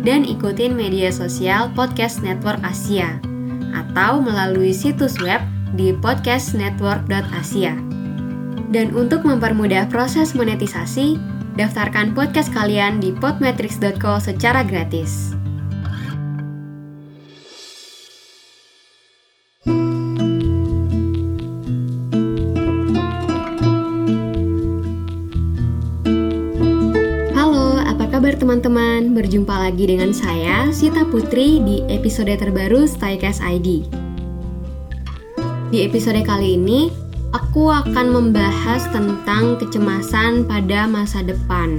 dan ikutin media sosial Podcast Network Asia atau melalui situs web di podcastnetwork.asia. Dan untuk mempermudah proses monetisasi, daftarkan podcast kalian di podmetrics.co secara gratis. Teman-teman? Berjumpa lagi dengan saya, Sita Putri, di episode terbaru Stycast ID. Di episode kali ini, aku akan membahas tentang kecemasan pada masa depan.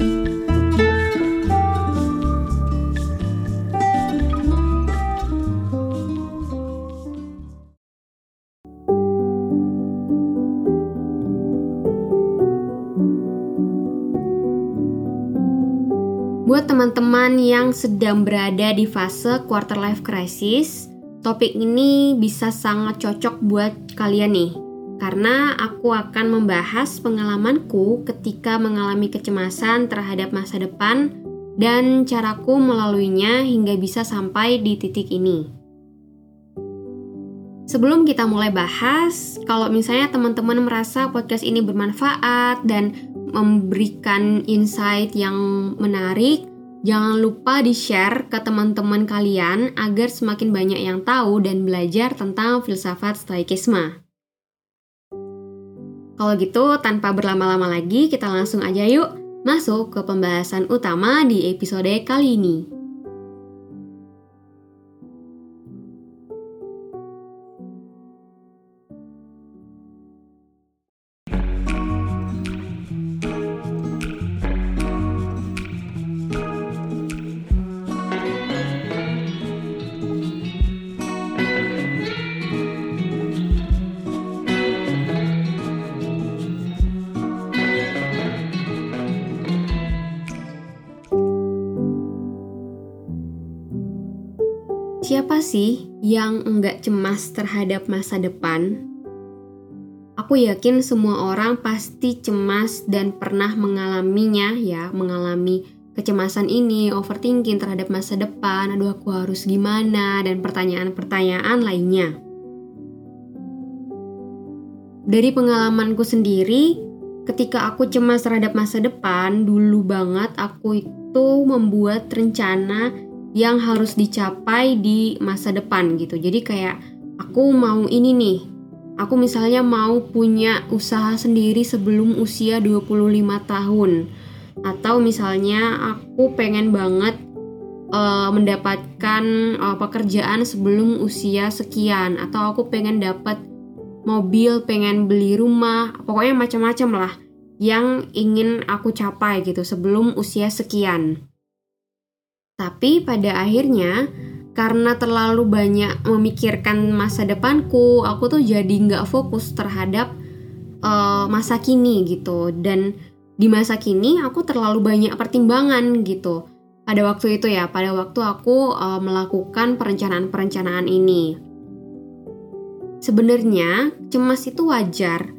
Teman-teman yang sedang berada di fase quarter life crisis, topik ini bisa sangat cocok buat kalian nih. Karena aku akan membahas pengalamanku ketika mengalami kecemasan terhadap masa depan dan caraku melaluinya hingga bisa sampai di titik ini. Sebelum kita mulai bahas, kalau misalnya teman-teman merasa podcast ini bermanfaat dan memberikan insight yang menarik, jangan lupa di-share ke teman-teman kalian agar semakin banyak yang tahu dan belajar tentang filsafat stoikisme. Kalau gitu, tanpa berlama-lama lagi, kita langsung aja yuk masuk ke pembahasan utama di episode kali ini. Siapa sih yang enggak cemas terhadap masa depan? Aku yakin semua orang pasti cemas dan pernah mengalaminya ya, mengalami kecemasan ini, overthinking terhadap masa depan, aduh aku harus gimana, dan pertanyaan-pertanyaan lainnya. Dari pengalamanku sendiri, ketika aku cemas terhadap masa depan, dulu banget aku itu membuat rencana yang harus dicapai di masa depan gitu. Jadi kayak aku mau ini nih. Aku misalnya mau punya usaha sendiri sebelum usia 25 tahun. Atau misalnya aku pengen banget uh, mendapatkan uh, pekerjaan sebelum usia sekian atau aku pengen dapat mobil, pengen beli rumah, pokoknya macam-macam lah yang ingin aku capai gitu sebelum usia sekian. Tapi pada akhirnya karena terlalu banyak memikirkan masa depanku, aku tuh jadi nggak fokus terhadap uh, masa kini gitu. Dan di masa kini aku terlalu banyak pertimbangan gitu. Pada waktu itu ya, pada waktu aku uh, melakukan perencanaan-perencanaan ini. Sebenarnya cemas itu wajar.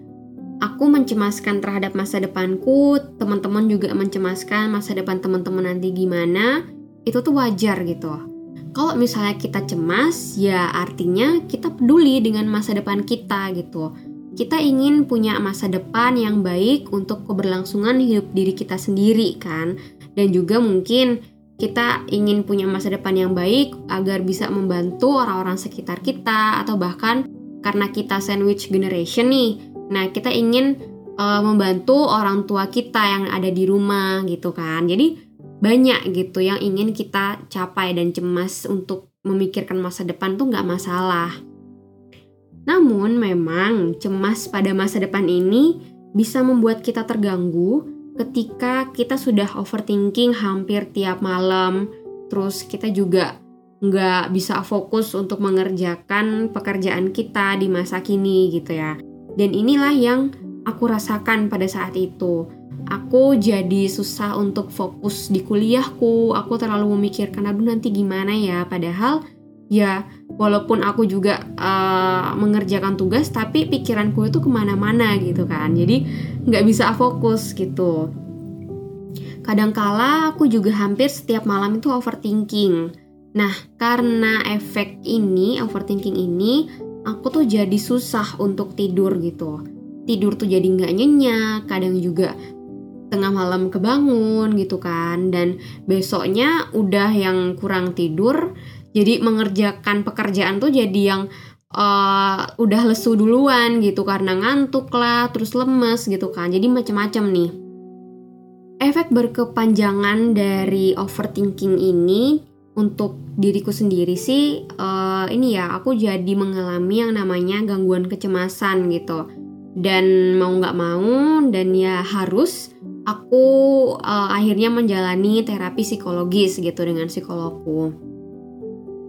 Aku mencemaskan terhadap masa depanku, teman-teman juga mencemaskan masa depan teman-teman nanti gimana itu tuh wajar gitu. Kalau misalnya kita cemas, ya artinya kita peduli dengan masa depan kita gitu. Kita ingin punya masa depan yang baik untuk keberlangsungan hidup diri kita sendiri kan. Dan juga mungkin kita ingin punya masa depan yang baik agar bisa membantu orang-orang sekitar kita atau bahkan karena kita sandwich generation nih. Nah, kita ingin uh, membantu orang tua kita yang ada di rumah gitu kan. Jadi banyak gitu yang ingin kita capai dan cemas untuk memikirkan masa depan tuh nggak masalah. Namun memang cemas pada masa depan ini bisa membuat kita terganggu ketika kita sudah overthinking hampir tiap malam. Terus kita juga nggak bisa fokus untuk mengerjakan pekerjaan kita di masa kini gitu ya. Dan inilah yang aku rasakan pada saat itu. Aku jadi susah untuk fokus di kuliahku, aku terlalu memikirkan aduh nanti gimana ya, padahal ya walaupun aku juga uh, mengerjakan tugas tapi pikiranku itu ke mana-mana gitu kan. Jadi nggak bisa fokus gitu. Kadangkala aku juga hampir setiap malam itu overthinking. Nah, karena efek ini, overthinking ini, aku tuh jadi susah untuk tidur gitu. Tidur tuh jadi nggak nyenyak, kadang juga tengah malam kebangun gitu kan. Dan besoknya udah yang kurang tidur, jadi mengerjakan pekerjaan tuh jadi yang uh, udah lesu duluan gitu karena ngantuk lah, terus lemes gitu kan. Jadi macam-macam nih. Efek berkepanjangan dari overthinking ini untuk diriku sendiri sih uh, ini ya aku jadi mengalami yang namanya gangguan kecemasan gitu dan mau nggak mau dan ya harus aku uh, akhirnya menjalani terapi psikologis gitu dengan psikologku.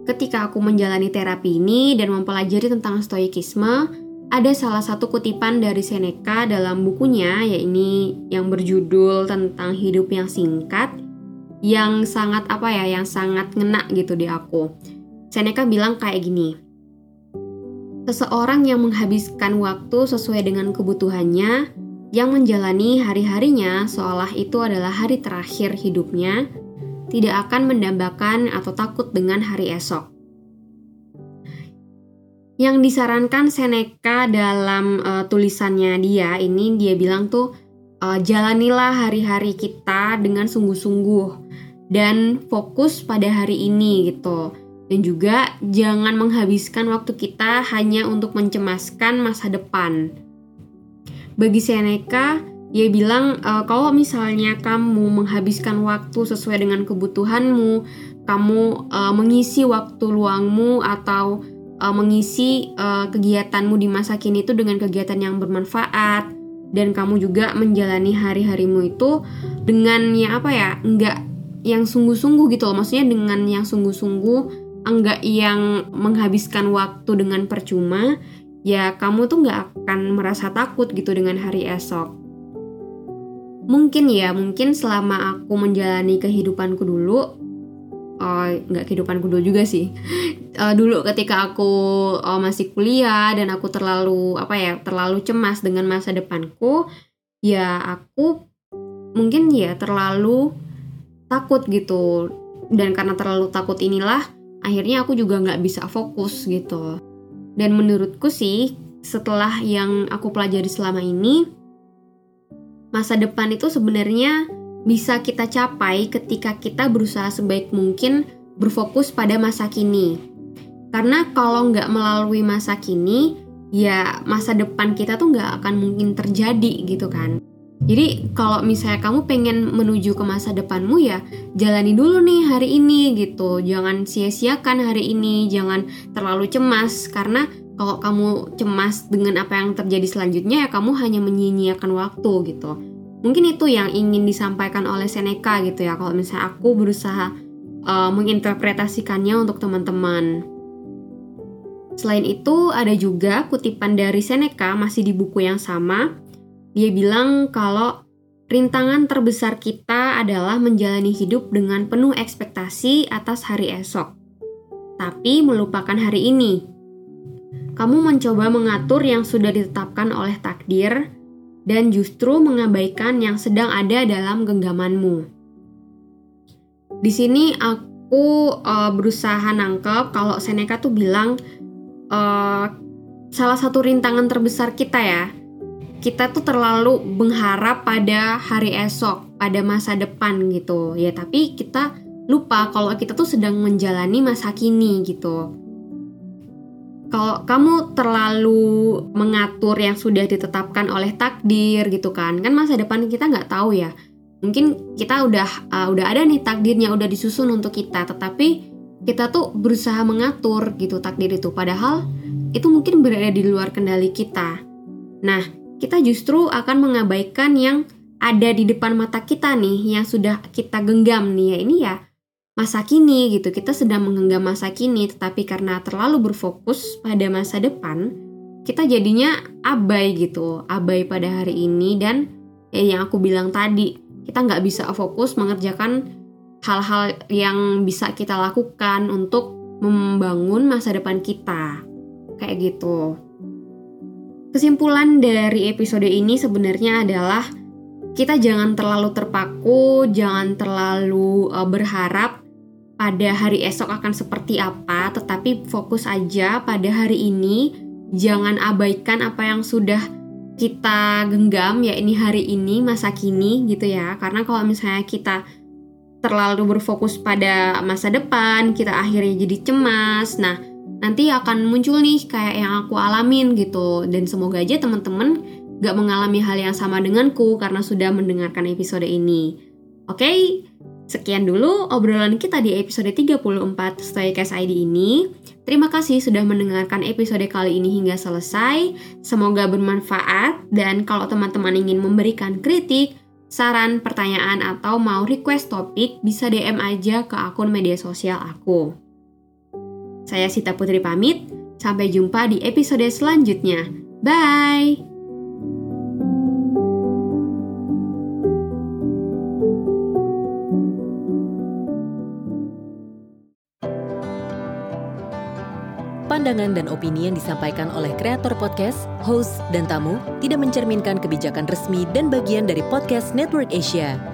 Ketika aku menjalani terapi ini dan mempelajari tentang stoikisme, ada salah satu kutipan dari Seneca dalam bukunya, yaitu yang berjudul tentang hidup yang singkat, yang sangat apa ya, yang sangat ngena gitu di aku. Seneca bilang kayak gini. Seseorang yang menghabiskan waktu sesuai dengan kebutuhannya, yang menjalani hari-harinya seolah itu adalah hari terakhir hidupnya, tidak akan mendambakan atau takut dengan hari esok. Yang disarankan Seneca dalam uh, tulisannya dia ini dia bilang tuh uh, jalanilah hari-hari kita dengan sungguh-sungguh dan fokus pada hari ini gitu. Dan juga jangan menghabiskan waktu kita hanya untuk mencemaskan masa depan. Bagi Seneca, dia bilang e, kalau misalnya kamu menghabiskan waktu sesuai dengan kebutuhanmu, kamu e, mengisi waktu luangmu atau e, mengisi e, kegiatanmu di masa kini itu dengan kegiatan yang bermanfaat dan kamu juga menjalani hari-harimu itu dengan ya apa ya, enggak yang sungguh-sungguh gitu loh. Maksudnya dengan yang sungguh-sungguh enggak yang menghabiskan waktu dengan percuma ya kamu tuh nggak akan merasa takut gitu dengan hari esok. Mungkin ya mungkin selama aku menjalani kehidupanku dulu uh, nggak kehidupanku dulu juga sih. Uh, dulu ketika aku uh, masih kuliah dan aku terlalu apa ya terlalu cemas dengan masa depanku ya aku mungkin ya terlalu takut gitu. Dan karena terlalu takut inilah akhirnya aku juga nggak bisa fokus gitu dan menurutku sih setelah yang aku pelajari selama ini masa depan itu sebenarnya bisa kita capai ketika kita berusaha sebaik mungkin berfokus pada masa kini. Karena kalau nggak melalui masa kini ya masa depan kita tuh nggak akan mungkin terjadi gitu kan jadi kalau misalnya kamu pengen menuju ke masa depanmu ya jalani dulu nih hari ini gitu. Jangan sia-siakan hari ini, jangan terlalu cemas karena kalau kamu cemas dengan apa yang terjadi selanjutnya ya kamu hanya menyia-nyiakan waktu gitu. Mungkin itu yang ingin disampaikan oleh Seneca gitu ya. Kalau misalnya aku berusaha uh, menginterpretasikannya untuk teman-teman. Selain itu ada juga kutipan dari Seneca masih di buku yang sama dia bilang kalau rintangan terbesar kita adalah menjalani hidup dengan penuh ekspektasi atas hari esok, tapi melupakan hari ini. Kamu mencoba mengatur yang sudah ditetapkan oleh takdir dan justru mengabaikan yang sedang ada dalam genggamanmu. Di sini aku uh, berusaha nangkep kalau Seneca tuh bilang uh, salah satu rintangan terbesar kita ya kita tuh terlalu mengharap pada hari esok, pada masa depan gitu. Ya, tapi kita lupa kalau kita tuh sedang menjalani masa kini gitu. Kalau kamu terlalu mengatur yang sudah ditetapkan oleh takdir gitu kan, kan masa depan kita nggak tahu ya. Mungkin kita udah uh, udah ada nih takdirnya udah disusun untuk kita, tetapi kita tuh berusaha mengatur gitu takdir itu, padahal itu mungkin berada di luar kendali kita. Nah, kita justru akan mengabaikan yang ada di depan mata kita nih yang sudah kita genggam nih ya ini ya masa kini gitu. Kita sedang menggenggam masa kini, tetapi karena terlalu berfokus pada masa depan, kita jadinya abai gitu, abai pada hari ini dan ya yang aku bilang tadi, kita nggak bisa fokus mengerjakan hal-hal yang bisa kita lakukan untuk membangun masa depan kita. Kayak gitu. Kesimpulan dari episode ini sebenarnya adalah kita jangan terlalu terpaku, jangan terlalu uh, berharap pada hari esok akan seperti apa, tetapi fokus aja pada hari ini. Jangan abaikan apa yang sudah kita genggam, ya ini hari ini, masa kini gitu ya. Karena kalau misalnya kita terlalu berfokus pada masa depan, kita akhirnya jadi cemas. Nah, nanti akan muncul nih kayak yang aku alamin gitu. Dan semoga aja teman-teman gak mengalami hal yang sama denganku karena sudah mendengarkan episode ini. Oke, okay? Sekian dulu obrolan kita di episode 34 Stoicast ID ini. Terima kasih sudah mendengarkan episode kali ini hingga selesai. Semoga bermanfaat dan kalau teman-teman ingin memberikan kritik, saran, pertanyaan, atau mau request topik, bisa DM aja ke akun media sosial aku. Saya Sita Putri pamit, sampai jumpa di episode selanjutnya. Bye! pandangan dan opini yang disampaikan oleh kreator podcast, host, dan tamu tidak mencerminkan kebijakan resmi dan bagian dari podcast Network Asia.